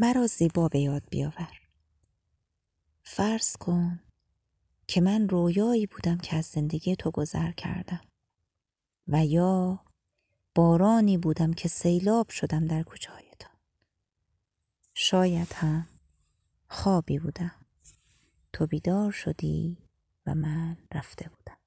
مرا زیبا به یاد بیاور. فرض کن که من رویایی بودم که از زندگی تو گذر کردم و یا بارانی بودم که سیلاب شدم در کوچههایتان. شاید هم خوابی بودم. تو بیدار شدی و من رفته بودم.